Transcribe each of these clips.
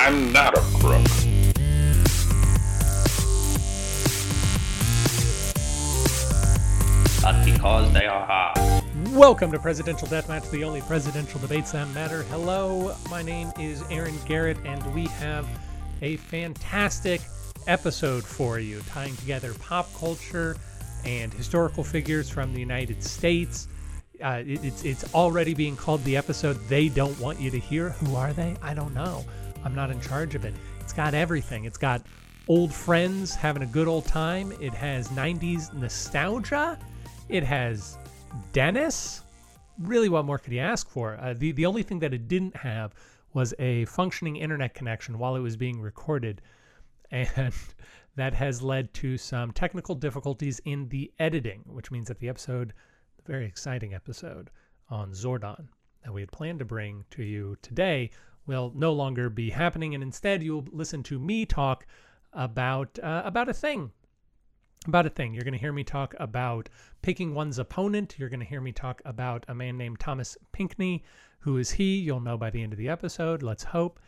I'm not a crook. But because they are. Welcome to Presidential Deathmatch, the only presidential debates that matter. Hello, my name is Aaron Garrett, and we have a fantastic episode for you, tying together pop culture and historical figures from the United States. Uh, it, it's it's already being called the episode they don't want you to hear. Who are they? I don't know. I'm not in charge of it. It's got everything. It's got old friends having a good old time. It has 90s nostalgia. It has Dennis. Really, what more could you ask for? Uh, the the only thing that it didn't have was a functioning internet connection while it was being recorded, and that has led to some technical difficulties in the editing, which means that the episode, the very exciting episode on Zordon that we had planned to bring to you today, will no longer be happening, and instead you'll listen to me talk about uh, about a thing about a thing. You're going to hear me talk about picking one's opponent. You're going to hear me talk about a man named Thomas Pinckney. Who is he? You'll know by the end of the episode. Let's hope,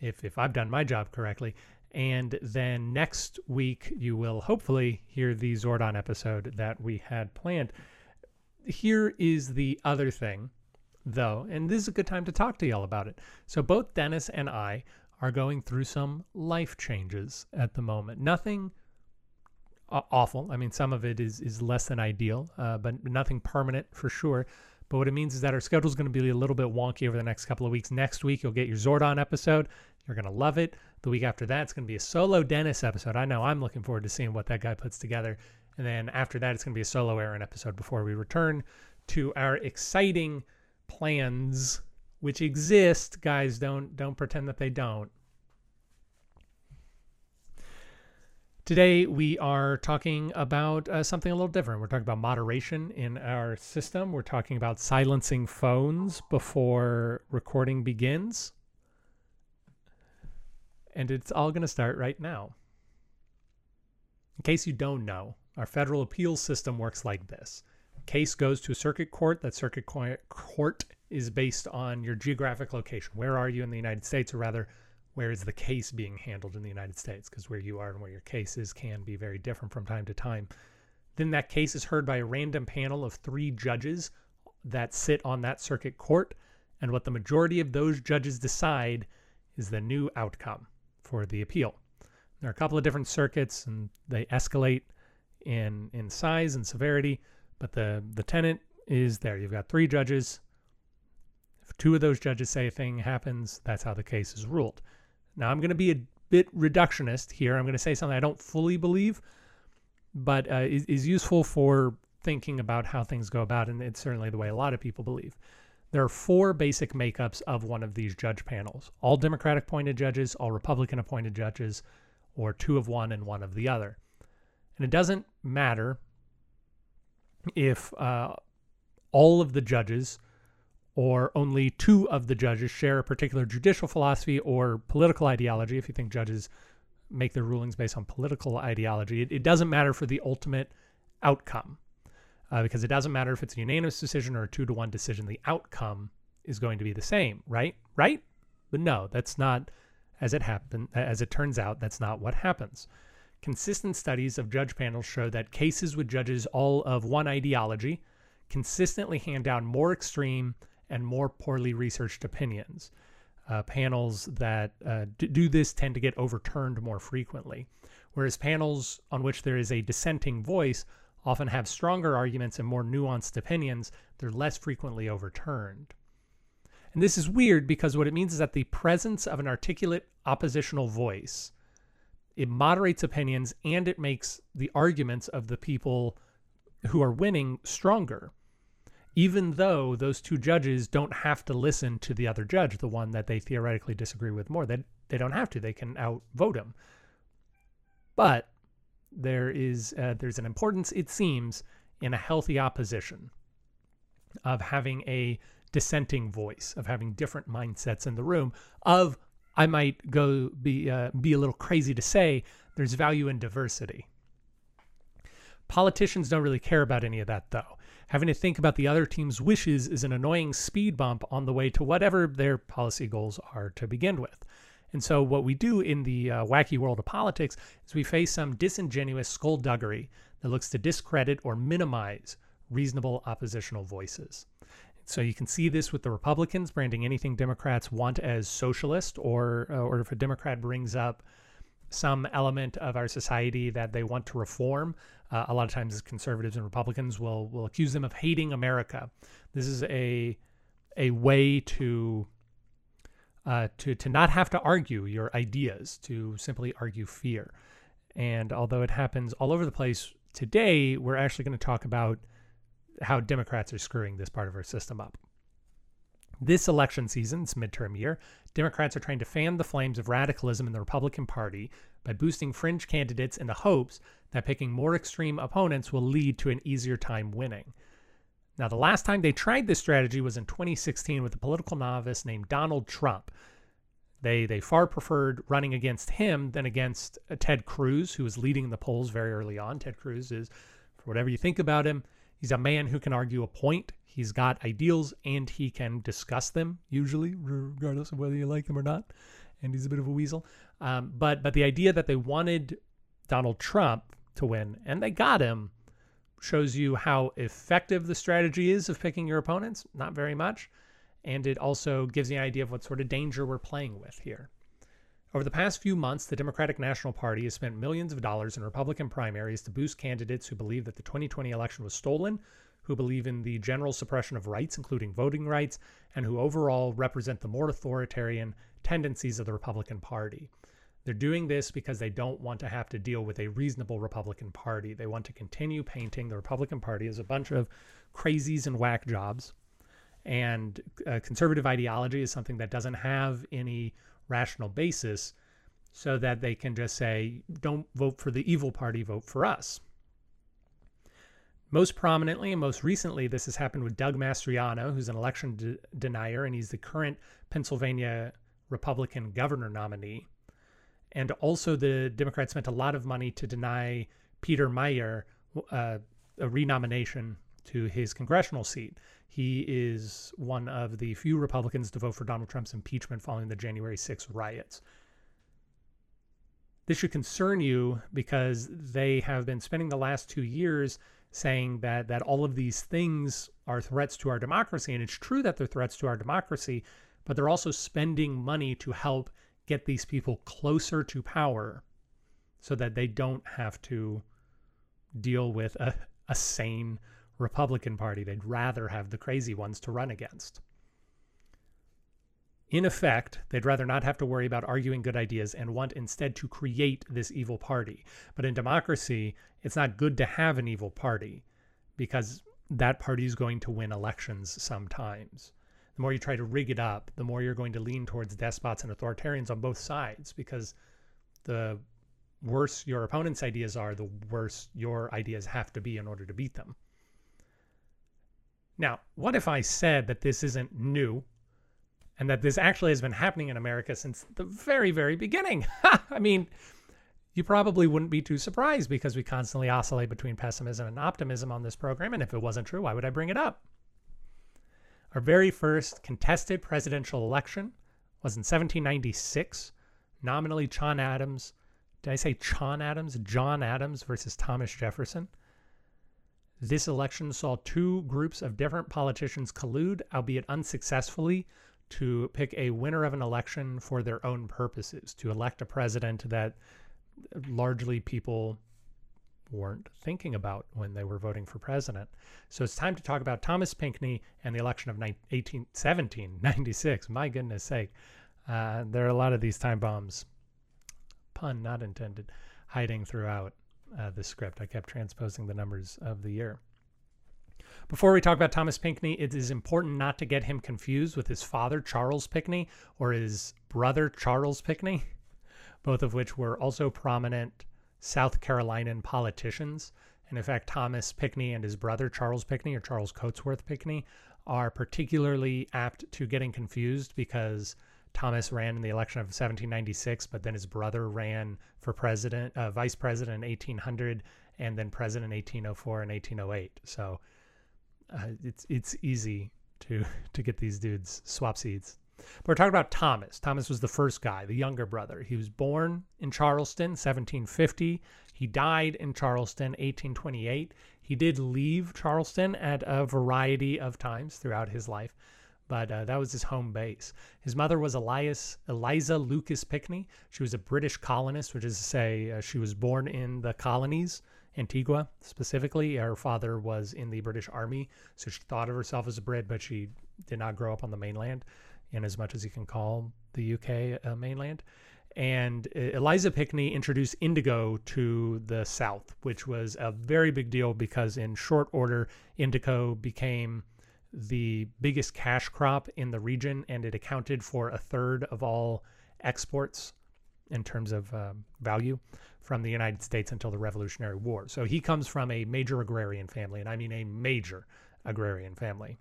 if, if I've done my job correctly. And then next week, you will hopefully hear the Zordon episode that we had planned. Here is the other thing, though, and this is a good time to talk to y'all about it. So, both Dennis and I are going through some life changes at the moment. Nothing awful. I mean, some of it is is less than ideal, uh, but nothing permanent for sure. But what it means is that our schedule is going to be a little bit wonky over the next couple of weeks. Next week, you'll get your Zordon episode. You're going to love it. The week after that, it's going to be a solo Dennis episode. I know I'm looking forward to seeing what that guy puts together. And then after that, it's going to be a solo Aaron episode before we return to our exciting plans, which exist. Guys, don't don't pretend that they don't. Today, we are talking about uh, something a little different. We're talking about moderation in our system. We're talking about silencing phones before recording begins. And it's all going to start right now. In case you don't know, our federal appeals system works like this. Case goes to a circuit court. That circuit court is based on your geographic location. Where are you in the United States, or rather, where is the case being handled in the United States? Because where you are and where your case is can be very different from time to time. Then that case is heard by a random panel of three judges that sit on that circuit court. And what the majority of those judges decide is the new outcome for the appeal. There are a couple of different circuits and they escalate in in size and severity, but the the tenant is there. You've got three judges. If two of those judges say a thing happens, that's how the case is ruled. Now, I'm going to be a bit reductionist here. I'm going to say something I don't fully believe, but uh, is, is useful for thinking about how things go about, and it's certainly the way a lot of people believe. There are four basic makeups of one of these judge panels all Democratic appointed judges, all Republican appointed judges, or two of one and one of the other. And it doesn't matter if uh, all of the judges or only two of the judges share a particular judicial philosophy or political ideology, if you think judges make their rulings based on political ideology, it, it doesn't matter for the ultimate outcome. Uh, because it doesn't matter if it's a unanimous decision or a two to one decision, the outcome is going to be the same, right? Right? But no, that's not as it happened. As it turns out, that's not what happens. Consistent studies of judge panels show that cases with judges all of one ideology consistently hand down more extreme and more poorly researched opinions. Uh, panels that uh, do this tend to get overturned more frequently, whereas panels on which there is a dissenting voice often have stronger arguments and more nuanced opinions. They're less frequently overturned. And this is weird because what it means is that the presence of an articulate oppositional voice it moderates opinions and it makes the arguments of the people who are winning stronger even though those two judges don't have to listen to the other judge, the one that they theoretically disagree with more. They, they don't have to. They can outvote him. But there is uh, there's an importance, it seems, in a healthy opposition of having a dissenting voice, of having different mindsets in the room, of I might go be uh, be a little crazy to say there's value in diversity. Politicians don't really care about any of that though having to think about the other team's wishes is an annoying speed bump on the way to whatever their policy goals are to begin with. And so, what we do in the uh, wacky world of politics is we face some disingenuous skullduggery that looks to discredit or minimize reasonable oppositional voices. So you can see this with the Republicans branding anything Democrats want as socialist, or uh, or if a Democrat brings up some element of our society that they want to reform, uh, a lot of times conservatives and Republicans will will accuse them of hating America. This is a a way to uh, to to not have to argue your ideas, to simply argue fear. And although it happens all over the place today, we're actually going to talk about how Democrats are screwing this part of our system up. This election season, it's midterm year, Democrats are trying to fan the flames of radicalism in the Republican Party by boosting fringe candidates in the hopes that picking more extreme opponents will lead to an easier time winning. Now, the last time they tried this strategy was in 2016 with a political novice named Donald Trump. They they far preferred running against him than against uh, Ted Cruz, who was leading the polls very early on. Ted Cruz is, for whatever you think about him, He's a man who can argue a point. He's got ideals and he can discuss them, usually, regardless of whether you like them or not. And he's a bit of a weasel. Um, but but the idea that they wanted Donald Trump to win and they got him shows you how effective the strategy is of picking your opponents. Not very much. And it also gives you an idea of what sort of danger we're playing with here. Over the past few months, the Democratic National Party has spent millions of dollars in Republican primaries to boost candidates who believe that the 2020 election was stolen, who believe in the general suppression of rights, including voting rights, and who overall represent the more authoritarian tendencies of the Republican Party. They're doing this because they don't want to have to deal with a reasonable Republican Party. They want to continue painting the Republican Party as a bunch of crazies and whack jobs. And uh, conservative ideology is something that doesn't have any rational basis so that they can just say, don't vote for the evil party, vote for us. Most prominently and most recently, this has happened with Doug Mastriano, who's an election de denier, and he's the current Pennsylvania Republican governor nominee. And also, the Democrats spent a lot of money to deny Peter Meijer uh, a renomination to his congressional seat. He is one of the few Republicans to vote for Donald Trump's impeachment following the January 6 riots. This should concern you because they have been spending the last two years saying that that all of these things are threats to our democracy and it's true that they're threats to our democracy but they're also spending money to help get these people closer to power so that they don't have to deal with a, a sane Republican Party. They'd rather have the crazy ones to run against. In effect, they'd rather not have to worry about arguing good ideas and want instead to create this evil party. But in democracy, it's not good to have an evil party because that party is going to win elections sometimes. The more you try to rig it up, the more you're going to lean towards despots and authoritarians on both sides because the worse your opponent's ideas are, the worse your ideas have to be in order to beat them. Now, what if I said that this isn't new and that this actually has been happening in America since the very, very beginning? I mean, you probably wouldn't be too surprised because we constantly oscillate between pessimism and optimism on this program. And if it wasn't true, why would I bring it up? Our very first contested presidential election was in 1796, nominally John Adams. Did I say John Adams? John Adams versus Thomas Jefferson. This election saw two groups of different politicians collude, albeit unsuccessfully, to pick a winner of an election for their own purposes, to elect a president that largely people weren't thinking about when they were voting for president. So it's time to talk about Thomas Pinckney and the election of 18, 1796. My goodness sake. Uh, there are a lot of these time bombs, pun not intended, hiding throughout uh, the script. I kept transposing the numbers of the year. Before we talk about Thomas Pinckney, it is important not to get him confused with his father, Charles Pinckney, or his brother, Charles Pinckney, both of which were also prominent South Carolinian politicians. And in fact, Thomas Pinckney and his brother, Charles Pinckney, or Charles Cotesworth Pinckney, are particularly apt to getting confused because Thomas ran in the election of 1796, but then his brother ran for president, uh, vice president in 1800, and then president in 1804 and 1808. So uh, it's it's easy to to get these dudes swap seats. But we're talking about Thomas. Thomas was the first guy, the younger brother. He was born in Charleston, 1750. He died in Charleston, 1828. He did leave Charleston at a variety of times throughout his life, but uh, that was his home base. His mother was Elias, Eliza Lucas Pinckney. She was a British colonist, which is to say, uh, she was born in the colonies, Antigua specifically. Her father was in the British Army, so she thought of herself as a Brit, but she did not grow up on the mainland, in as much as you can call the UK uh, mainland and uh, Eliza Pinckney introduced indigo to the South, which was a very big deal because in short order, indigo became the biggest cash crop in the region, and it accounted for a third of all exports in terms of um, value from the United States until the Revolutionary War. So he comes from a major agrarian family, and I mean a major agrarian family.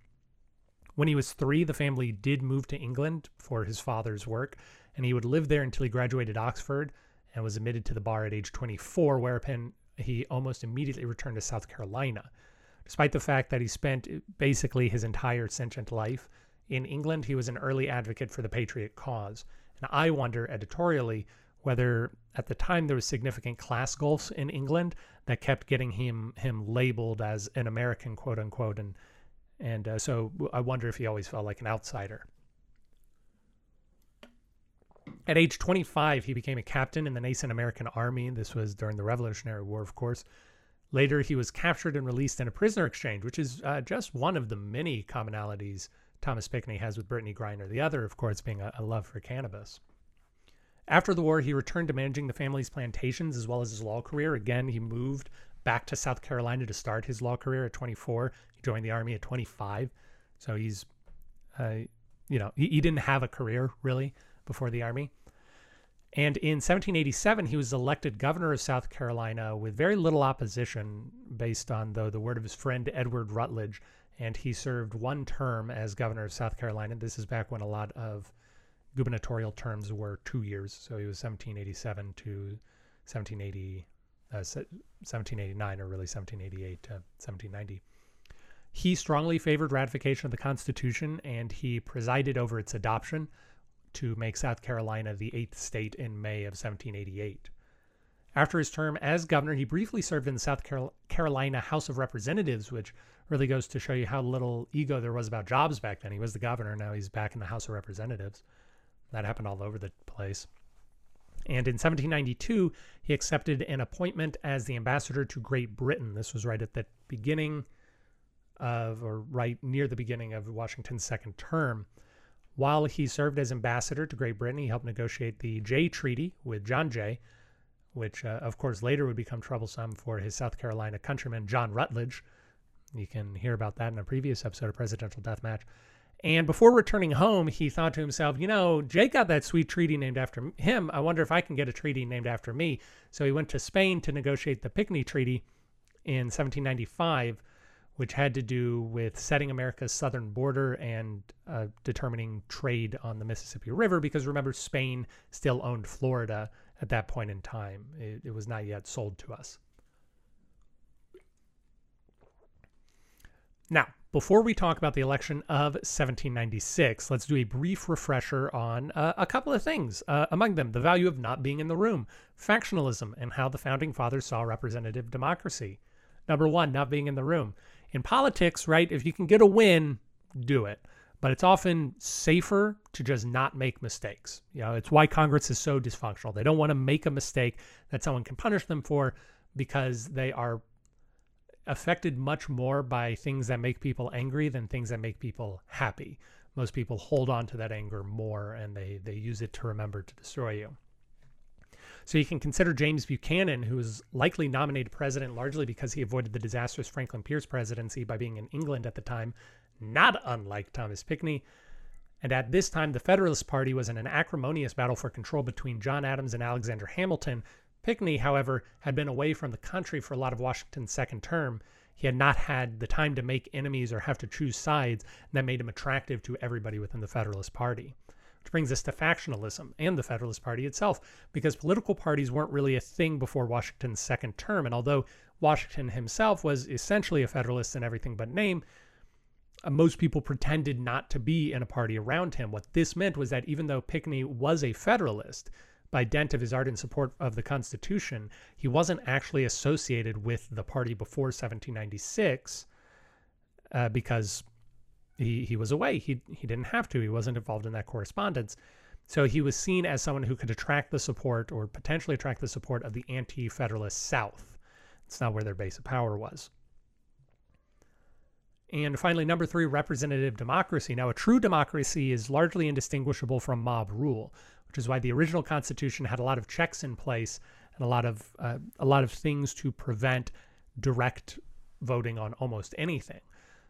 When he was three, the family did move to England for his father's work, and he would live there until he graduated Oxford and was admitted to the bar at age 24, whereupon he almost immediately returned to South Carolina. Despite the fact that he spent basically his entire sentient life in England, he was an early advocate for the Patriot cause. And I wonder editorially whether at the time there was significant class gulfs in England that kept getting him him labeled as an American, quote unquote, and and uh, so I wonder if he always felt like an outsider. At age 25, he became a captain in the nascent American Army. This was during the Revolutionary War, of course. Later, he was captured and released in a prisoner exchange, which is uh, just one of the many commonalities Thomas Pinckney has with Brittany Griner. The other, of course, being a, a love for cannabis. After the war, he returned to managing the family's plantations as well as his law career. Again, he moved back to South Carolina to start his law career at 24. He joined the Army at 25. So he's, uh, you know, he, he didn't have a career really before the Army. And in 1787, he was elected governor of South Carolina with very little opposition, based on, though, the word of his friend Edward Rutledge. And he served one term as governor of South Carolina. This is back when a lot of gubernatorial terms were two years. So he was 1787 to 1780, uh, 1789, or really 1788 to 1790. He strongly favored ratification of the Constitution and he presided over its adoption to make South Carolina the eighth state in May of 1788. After his term as governor, he briefly served in the South Carolina House of Representatives, which really goes to show you how little ego there was about jobs back then. He was the governor, now he's back in the House of Representatives. That happened all over the place. And in 1792, he accepted an appointment as the ambassador to Great Britain. This was right at the beginning of, or right near the beginning of Washington's second term. While he served as ambassador to Great Britain, he helped negotiate the Jay Treaty with John Jay, which, uh, of course, later would become troublesome for his South Carolina countryman, John Rutledge. You can hear about that in a previous episode of Presidential Deathmatch. And before returning home, he thought to himself, you know, Jay got that sweet treaty named after him. I wonder if I can get a treaty named after me. So he went to Spain to negotiate the Pinckney Treaty in 1795 which had to do with setting America's southern border and uh, determining trade on the Mississippi River. Because remember, Spain still owned Florida at that point in time, it, it was not yet sold to us. Now, before we talk about the election of 1796, let's do a brief refresher on uh, a couple of things. Uh, among them, the value of not being in the room, factionalism, and how the founding fathers saw representative democracy. Number one, not being in the room in politics, right? If you can get a win, do it. But it's often safer to just not make mistakes. You know, it's why Congress is so dysfunctional. They don't want to make a mistake that someone can punish them for because they are affected much more by things that make people angry than things that make people happy. Most people hold on to that anger more and they, they use it to remember to destroy you. So you can consider James Buchanan, who was likely nominated president largely because he avoided the disastrous Franklin Pierce presidency by being in England at the time, not unlike Thomas Pinckney. And at this time, the Federalist Party was in an acrimonious battle for control between John Adams and Alexander Hamilton. Pinckney, however, had been away from the country for a lot of Washington's second term. He had not had the time to make enemies or have to choose sides, and that made him attractive to everybody within the Federalist Party. Which brings us to factionalism and the Federalist Party itself, because political parties weren't really a thing before Washington's second term. And although Washington himself was essentially a Federalist in everything but name, uh, most people pretended not to be in a party around him. What this meant was that even though Pinckney was a Federalist, by dint of his ardent support of the Constitution, he wasn't actually associated with the party before 1796 uh, because he he was away. He he didn't have to. He wasn't involved in that correspondence. So he was seen as someone who could attract the support or potentially attract the support of the anti-federalist South. It's not where their base of power was. And finally, number three, representative democracy. Now, a true democracy is largely indistinguishable from mob rule, which is why the original Constitution had a lot of checks in place and a lot of uh, a lot of things to prevent direct voting on almost anything.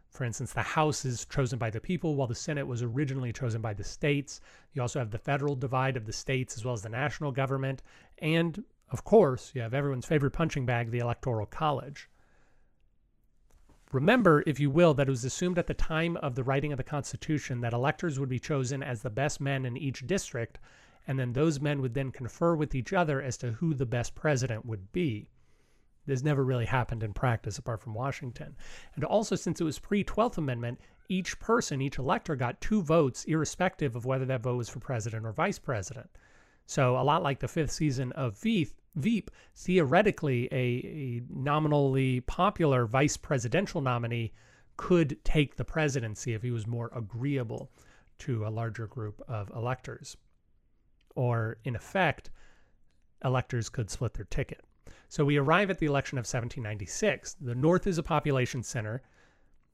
For instance, the House is chosen by the people, while the Senate was originally chosen by the states. You also have the federal divide of the states as well as the national government. And, of course, you have everyone's favorite punching bag, the Electoral College. Remember, if you will, that it was assumed at the time of the writing of the Constitution that electors would be chosen as the best men in each district, and then those men would then confer with each other as to who the best president would be. This never really happened in practice apart from Washington. And also, since it was pre 12th Amendment, each person, each elector got two votes, irrespective of whether that vote was for president or vice president. So, a lot like the fifth season of Veep, theoretically, a, a nominally popular vice presidential nominee could take the presidency if he was more agreeable to a larger group of electors. Or, in effect, electors could split their ticket. So we arrive at the election of 1796. The North is a population center.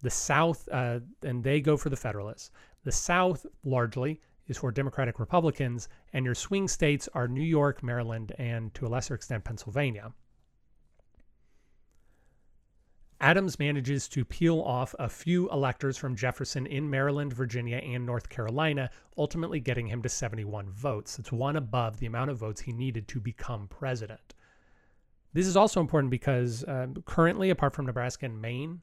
The South, uh, and they go for the Federalists. The South, largely, is for Democratic Republicans, and your swing states are New York, Maryland, and to a lesser extent, Pennsylvania. Adams manages to peel off a few electors from Jefferson in Maryland, Virginia, and North Carolina, ultimately getting him to 71 votes. It's one above the amount of votes he needed to become president. This is also important because uh, currently, apart from Nebraska and Maine,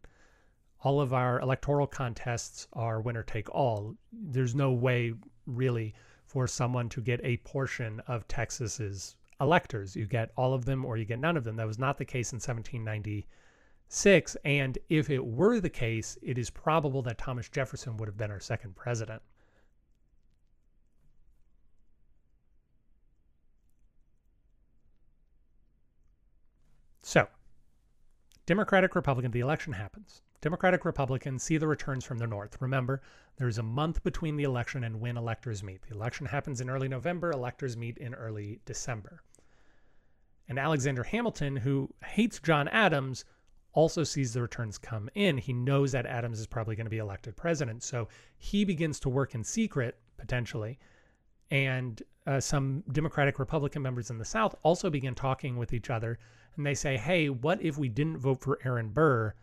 all of our electoral contests are winner take all. There's no way really for someone to get a portion of Texas's electors. You get all of them or you get none of them. That was not the case in 1796. And if it were the case, it is probable that Thomas Jefferson would have been our second president. So, Democratic Republican, the election happens. Democratic Republicans see the returns from the North. Remember, there's a month between the election and when electors meet. The election happens in early November, electors meet in early December. And Alexander Hamilton, who hates John Adams, also sees the returns come in. He knows that Adams is probably going to be elected president. So he begins to work in secret, potentially. And uh, some Democratic Republican members in the South also begin talking with each other and they say, hey, what if we didn't vote for Aaron Burr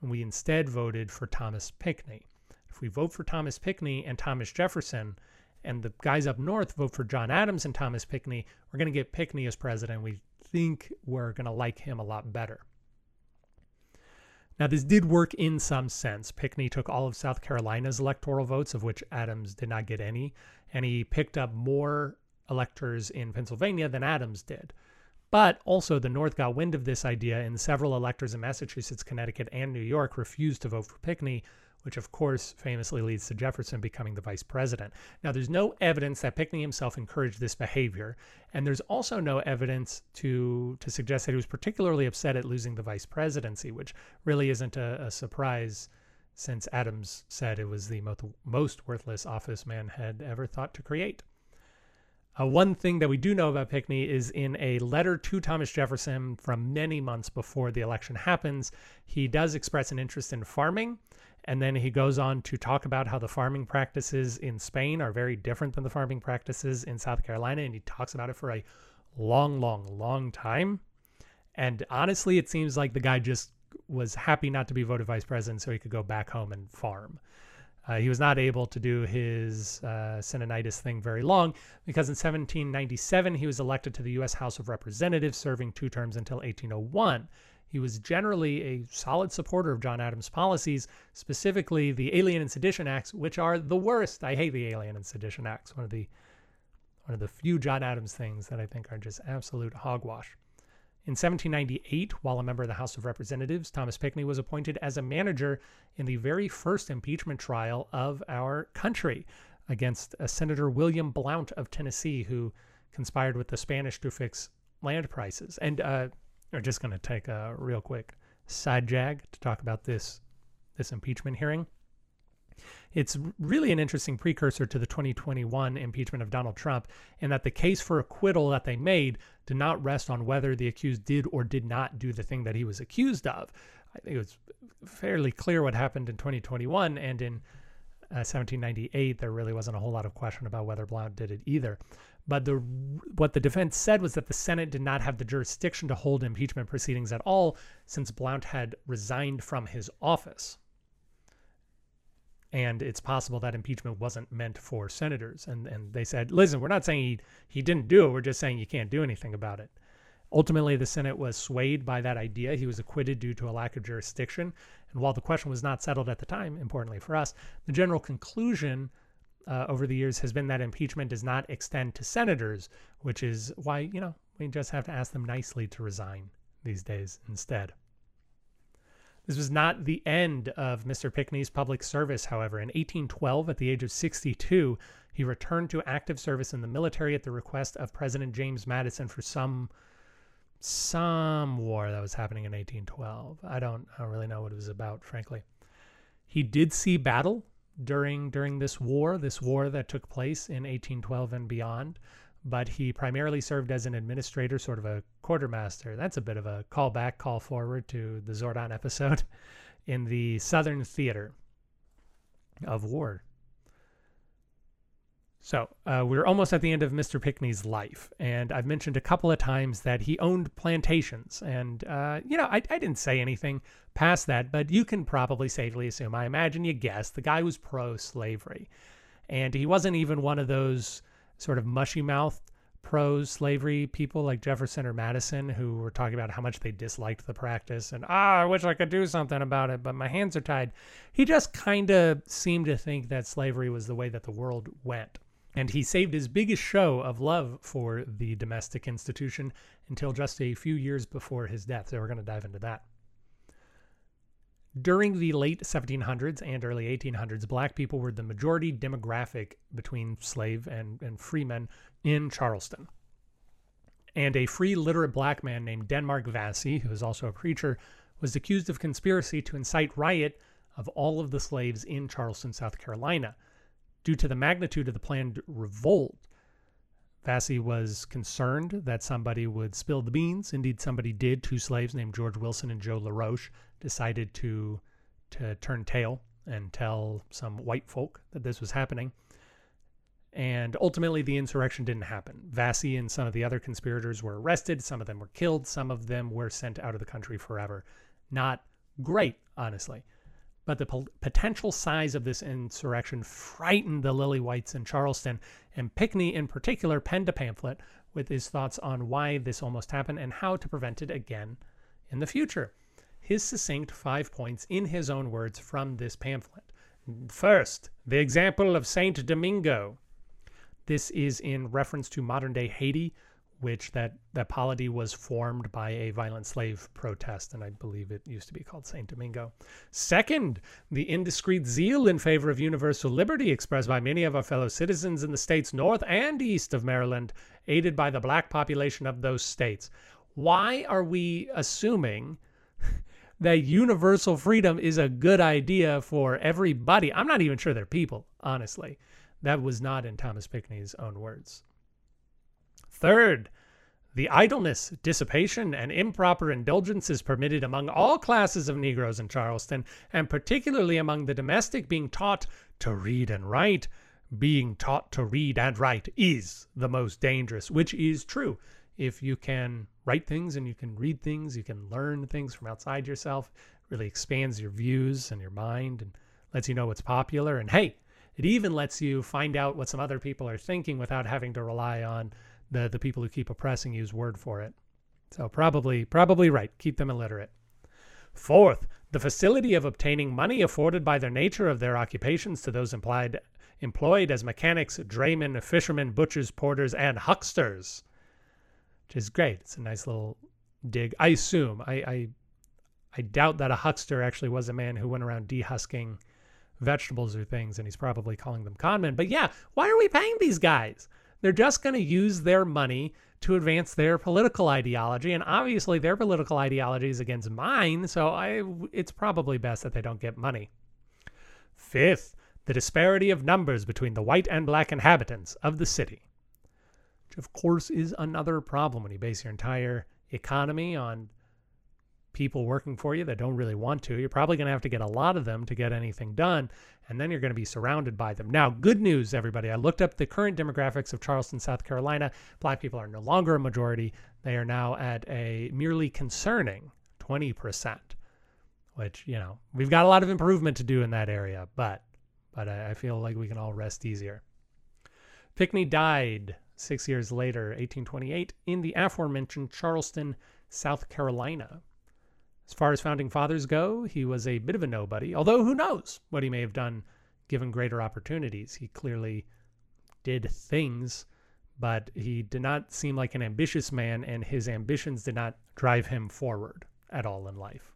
and we instead voted for Thomas Pinckney? If we vote for Thomas Pinckney and Thomas Jefferson, and the guys up north vote for John Adams and Thomas Pinckney, we're going to get Pinckney as president. We think we're going to like him a lot better. Now, this did work in some sense. Pinckney took all of South Carolina's electoral votes, of which Adams did not get any, and he picked up more electors in Pennsylvania than Adams did. But also, the North got wind of this idea, and several electors in Massachusetts, Connecticut, and New York refused to vote for Pinckney, which of course famously leads to Jefferson becoming the vice president. Now, there's no evidence that Pinckney himself encouraged this behavior, and there's also no evidence to to suggest that he was particularly upset at losing the vice presidency, which really isn't a, a surprise since Adams said it was the most, most worthless office man had ever thought to create. Uh, one thing that we do know about Pinckney is in a letter to Thomas Jefferson from many months before the election happens, he does express an interest in farming. And then he goes on to talk about how the farming practices in Spain are very different than the farming practices in South Carolina. And he talks about it for a long, long, long time. And honestly, it seems like the guy just was happy not to be voted vice president so he could go back home and farm. Uh, he was not able to do his uh, Cincinnatus thing very long because in 1797 he was elected to the U.S. House of Representatives, serving two terms until 1801. He was generally a solid supporter of John Adams' policies, specifically the Alien and Sedition Acts, which are the worst. I hate the Alien and Sedition Acts. One of the one of the few John Adams things that I think are just absolute hogwash. In 1798, while a member of the House of Representatives, Thomas Pinckney was appointed as a manager in the very first impeachment trial of our country against uh, Senator William Blount of Tennessee, who conspired with the Spanish to fix land prices. And uh, we're just going to take a real quick side jag to talk about this this impeachment hearing. It's really an interesting precursor to the 2021 impeachment of Donald Trump in that the case for acquittal that they made did not rest on whether the accused did or did not do the thing that he was accused of. I think it was fairly clear what happened in 2021 and in uh, 1798 there really wasn't a whole lot of question about whether Blount did it either. But the what the defense said was that the Senate did not have the jurisdiction to hold impeachment proceedings at all since Blount had resigned from his office and it's possible that impeachment wasn't meant for senators. And and they said, listen, we're not saying he he didn't do it. We're just saying you can't do anything about it. Ultimately, the Senate was swayed by that idea. He was acquitted due to a lack of jurisdiction. And while the question was not settled at the time, importantly for us, the general conclusion uh, over the years has been that impeachment does not extend to senators, which is why, you know, we just have to ask them nicely to resign these days instead. This was not the end of Mr. Pinckney's public service, however. In 1812, at the age of 62, he returned to active service in the military at the request of President James Madison for some some war that was happening in 1812. I don't, I don't really know what it was about, frankly. He did see battle during during this war, this war that took place in 1812 and beyond but he primarily served as an administrator, sort of a quartermaster. That's a bit of a callback, call forward to the Zordon episode in the Southern Theater of War. So uh, we're almost at the end of Mr. Pinckney's life, and I've mentioned a couple of times that he owned plantations, and uh, you know I, I didn't say anything past that, but you can probably safely assume. I imagine you guessed the guy was pro-slavery, and he wasn't even one of those sort of mushy mouthed pro slavery people like Jefferson or Madison who were talking about how much they disliked the practice and ah, I wish I could do something about it, but my hands are tied. He just kind of seemed to think that slavery was the way that the world went. And he saved his biggest show of love for the domestic institution until just a few years before his death. So we're going to dive into that. During the late 1700s and early 1800s, black people were the majority demographic between slave and, and freemen in Charleston. And a free literate black man named Denmark Vesey, who was also a preacher, was accused of conspiracy to incite riot of all of the slaves in Charleston, South Carolina. Due to the magnitude of the planned revolt, Vesey was concerned that somebody would spill the beans. Indeed, somebody did. Two slaves named George Wilson and Joe LaRoche decided to to turn tail and tell some white folk that this was happening. And ultimately, the insurrection didn't happen. Vesey and some of the other conspirators were arrested. Some of them were killed. Some of them were sent out of the country forever. Not great, honestly. But the potential size of this insurrection frightened the Lily Whites in Charleston, and Pinckney, in particular, penned a pamphlet with his thoughts on why this almost happened and how to prevent it again in the future his succinct five points in his own words from this pamphlet. First, the example of Saint Domingo. This is in reference to modern day Haiti, which that, that polity was formed by a violent slave protest, and I believe it used to be called Saint Domingo. Second, the indiscreet zeal in favor of universal liberty expressed by many of our fellow citizens in the states north and east of Maryland, aided by the black population of those states. Why are we assuming that universal freedom is a good idea for everybody. I'm not even sure they're people, honestly. That was not in Thomas Pinckney's own words. Third, the idleness, dissipation, and improper indulgences permitted among all classes of Negroes in Charleston, and particularly among the domestic being taught to read and write, being taught to read and write is the most dangerous, which is true if you can write things and you can read things, you can learn things from outside yourself, really expands your views and your mind and lets you know what's popular. And hey, it even lets you find out what some other people are thinking without having to rely on the the people who keep oppressing you's word for it. So probably probably right. Keep them illiterate. Fourth, the facility of obtaining money afforded by the nature of their occupations to those implied employed as mechanics, draymen, fishermen, butchers, porters, and hucksters which is great. It's a nice little dig. I assume. I, I I doubt that a huckster actually was a man who went around dehusking vegetables or things, and he's probably calling them conmen. But yeah, why are we paying these guys? They're just going to use their money to advance their political ideology, and obviously their political ideology is against mine. So I, it's probably best that they don't get money. Fifth, the disparity of numbers between the white and black inhabitants of the city. Which, of course, is another problem when you base your entire economy on people working for you that don't really want to. You're probably going to have to get a lot of them to get anything done, and then you're going to be surrounded by them. Now, good news, everybody. I looked up the current demographics of Charleston, South Carolina. Black people are no longer a majority. They are now at a merely concerning 20%, which, you know, we've got a lot of improvement to do in that area, but but I, I feel like we can all rest easier. Pinckney died six years later, 1828, in the aforementioned Charleston, South Carolina. As far as founding fathers go, he was a bit of a nobody, although who knows what he may have done given greater opportunities. He clearly did things, but he did not seem like an ambitious man, and his ambitions did not drive him forward at all in life.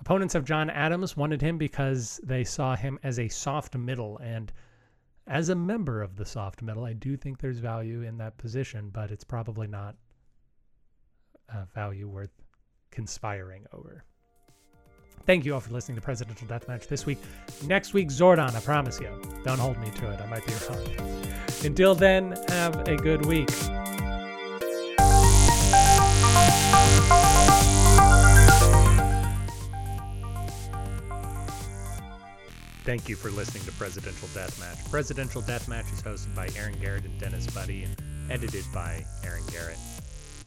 Opponents of John Adams wanted him because they saw him as a soft middle. And as a member of the soft middle, I do think there's value in that position, but it's probably not a value worth conspiring over. Thank you all for listening to Presidential Deathmatch this week. Next week, Zordon, I promise you. Don't hold me to it. I might be wrong. Until then, have a good week. Thank you for listening to Presidential Deathmatch. Presidential Deathmatch is hosted by Aaron Garrett and Dennis Buddy and edited by Aaron Garrett.